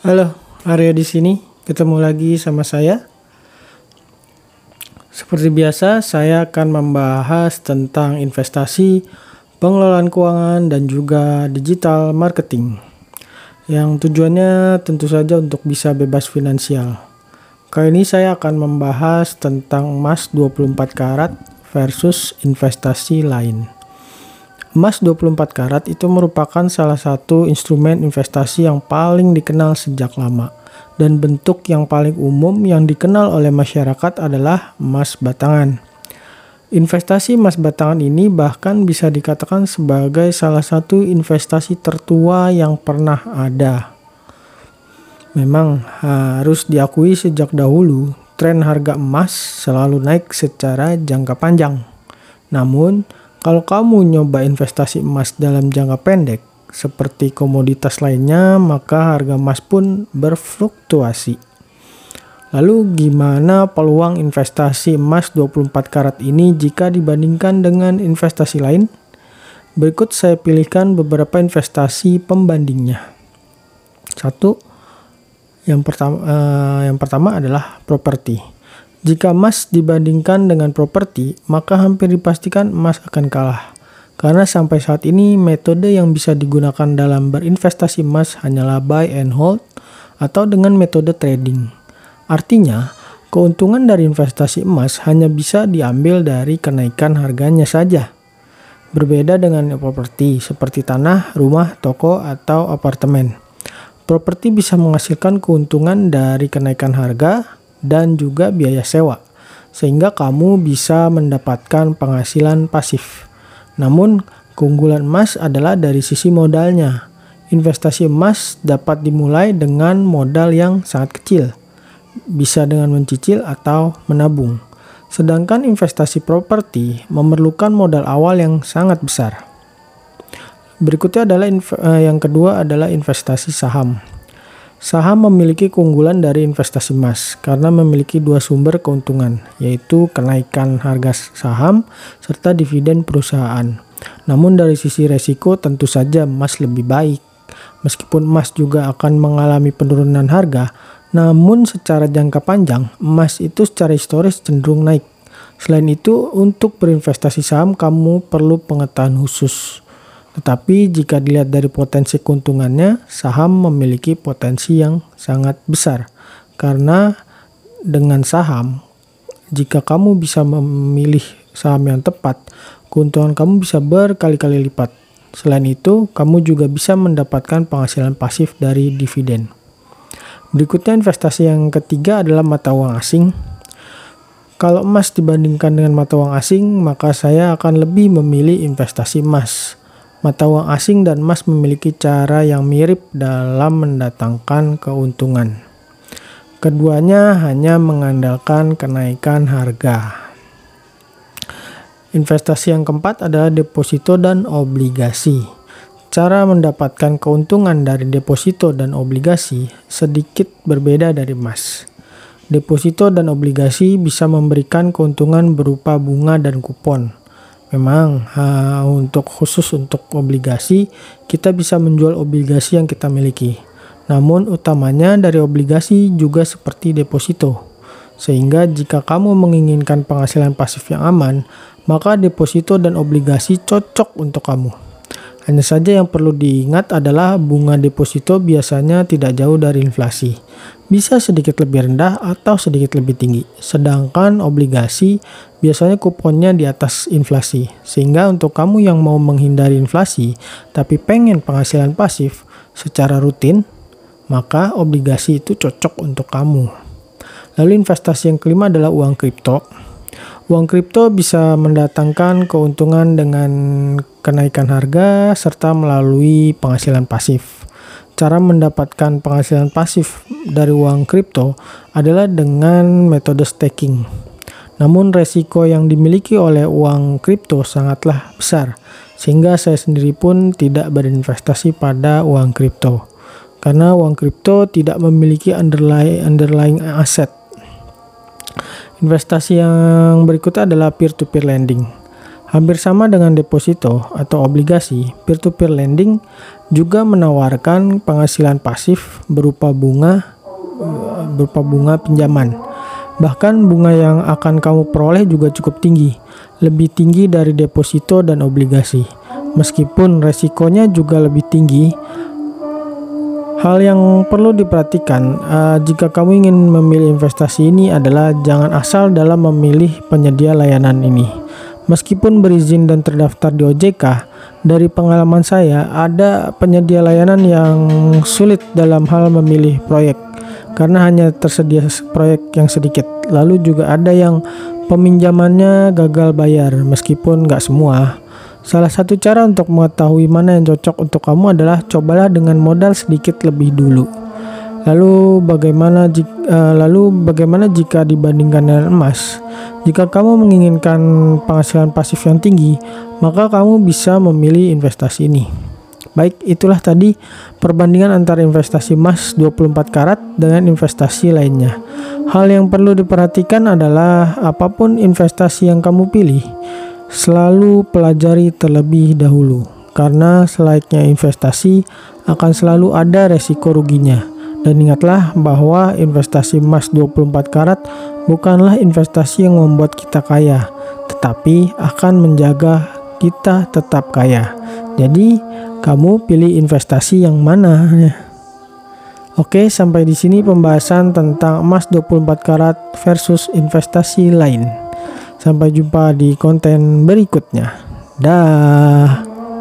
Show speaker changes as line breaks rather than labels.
Halo, Arya di sini. Ketemu lagi sama saya. Seperti biasa, saya akan membahas tentang investasi, pengelolaan keuangan, dan juga digital marketing. Yang tujuannya tentu saja untuk bisa bebas finansial. Kali ini saya akan membahas tentang emas 24 karat versus investasi lain. Emas 24 karat itu merupakan salah satu instrumen investasi yang paling dikenal sejak lama dan bentuk yang paling umum yang dikenal oleh masyarakat adalah emas batangan. Investasi emas batangan ini bahkan bisa dikatakan sebagai salah satu investasi tertua yang pernah ada. Memang harus diakui sejak dahulu tren harga emas selalu naik secara jangka panjang. Namun, kalau kamu nyoba investasi emas dalam jangka pendek, seperti komoditas lainnya, maka harga emas pun berfluktuasi. Lalu gimana peluang investasi emas 24 karat ini jika dibandingkan dengan investasi lain? Berikut saya pilihkan beberapa investasi pembandingnya. Satu, yang pertama, eh, yang pertama adalah properti. Jika emas dibandingkan dengan properti, maka hampir dipastikan emas akan kalah. Karena sampai saat ini metode yang bisa digunakan dalam berinvestasi emas hanyalah buy and hold atau dengan metode trading. Artinya, keuntungan dari investasi emas hanya bisa diambil dari kenaikan harganya saja. Berbeda dengan properti seperti tanah, rumah, toko, atau apartemen. Properti bisa menghasilkan keuntungan dari kenaikan harga, dan juga biaya sewa, sehingga kamu bisa mendapatkan penghasilan pasif. Namun, keunggulan emas adalah dari sisi modalnya. Investasi emas dapat dimulai dengan modal yang sangat kecil, bisa dengan mencicil atau menabung. Sedangkan investasi properti memerlukan modal awal yang sangat besar. Berikutnya adalah eh, yang kedua adalah investasi saham. Saham memiliki keunggulan dari investasi emas karena memiliki dua sumber keuntungan, yaitu kenaikan harga saham serta dividen perusahaan. Namun dari sisi resiko tentu saja emas lebih baik. Meskipun emas juga akan mengalami penurunan harga, namun secara jangka panjang emas itu secara historis cenderung naik. Selain itu, untuk berinvestasi saham kamu perlu pengetahuan khusus tetapi jika dilihat dari potensi keuntungannya, saham memiliki potensi yang sangat besar. Karena dengan saham, jika kamu bisa memilih saham yang tepat, keuntungan kamu bisa berkali-kali lipat. Selain itu, kamu juga bisa mendapatkan penghasilan pasif dari dividen. Berikutnya investasi yang ketiga adalah mata uang asing. Kalau emas dibandingkan dengan mata uang asing, maka saya akan lebih memilih investasi emas Mata uang asing dan emas memiliki cara yang mirip dalam mendatangkan keuntungan. Keduanya hanya mengandalkan kenaikan harga. Investasi yang keempat adalah deposito dan obligasi. Cara mendapatkan keuntungan dari deposito dan obligasi sedikit berbeda dari emas. Deposito dan obligasi bisa memberikan keuntungan berupa bunga dan kupon Memang ha, untuk khusus untuk obligasi kita bisa menjual obligasi yang kita miliki. Namun utamanya dari obligasi juga seperti deposito. Sehingga jika kamu menginginkan penghasilan pasif yang aman, maka deposito dan obligasi cocok untuk kamu. Hanya saja yang perlu diingat adalah bunga deposito biasanya tidak jauh dari inflasi. Bisa sedikit lebih rendah atau sedikit lebih tinggi. Sedangkan obligasi biasanya kuponnya di atas inflasi. Sehingga untuk kamu yang mau menghindari inflasi tapi pengen penghasilan pasif secara rutin, maka obligasi itu cocok untuk kamu. Lalu investasi yang kelima adalah uang kripto. Uang kripto bisa mendatangkan keuntungan dengan kenaikan harga serta melalui penghasilan pasif. Cara mendapatkan penghasilan pasif dari uang kripto adalah dengan metode staking. Namun resiko yang dimiliki oleh uang kripto sangatlah besar, sehingga saya sendiri pun tidak berinvestasi pada uang kripto. Karena uang kripto tidak memiliki underlying, underlying aset Investasi yang berikutnya adalah peer-to-peer lending. Hampir sama dengan deposito atau obligasi, peer-to-peer lending juga menawarkan penghasilan pasif berupa bunga berupa bunga pinjaman. Bahkan bunga yang akan kamu peroleh juga cukup tinggi, lebih tinggi dari deposito dan obligasi. Meskipun resikonya juga lebih tinggi, hal yang perlu diperhatikan uh, jika kamu ingin memilih investasi ini adalah jangan asal dalam memilih penyedia layanan ini. Meskipun berizin dan terdaftar di OJK, dari pengalaman saya ada penyedia layanan yang sulit dalam hal memilih proyek karena hanya tersedia proyek yang sedikit. Lalu juga ada yang peminjamannya gagal bayar meskipun nggak semua. Salah satu cara untuk mengetahui mana yang cocok untuk kamu adalah cobalah dengan modal sedikit lebih dulu. Lalu bagaimana jika, uh, eh, lalu bagaimana jika dibandingkan dengan emas? Jika kamu menginginkan penghasilan pasif yang tinggi, maka kamu bisa memilih investasi ini. Baik, itulah tadi perbandingan antara investasi emas 24 karat dengan investasi lainnya. Hal yang perlu diperhatikan adalah apa pun investasi yang kamu pilih, Selalu pelajari terlebih dahulu, karena selayaknya investasi akan selalu ada resiko ruginya. Dan ingatlah bahwa investasi emas 24 karat bukanlah investasi yang membuat kita kaya, tetapi akan menjaga kita tetap kaya. Jadi, kamu pilih investasi yang mana? Oke, sampai di sini pembahasan tentang emas 24 karat versus investasi lain. Sampai jumpa di konten berikutnya. Dah.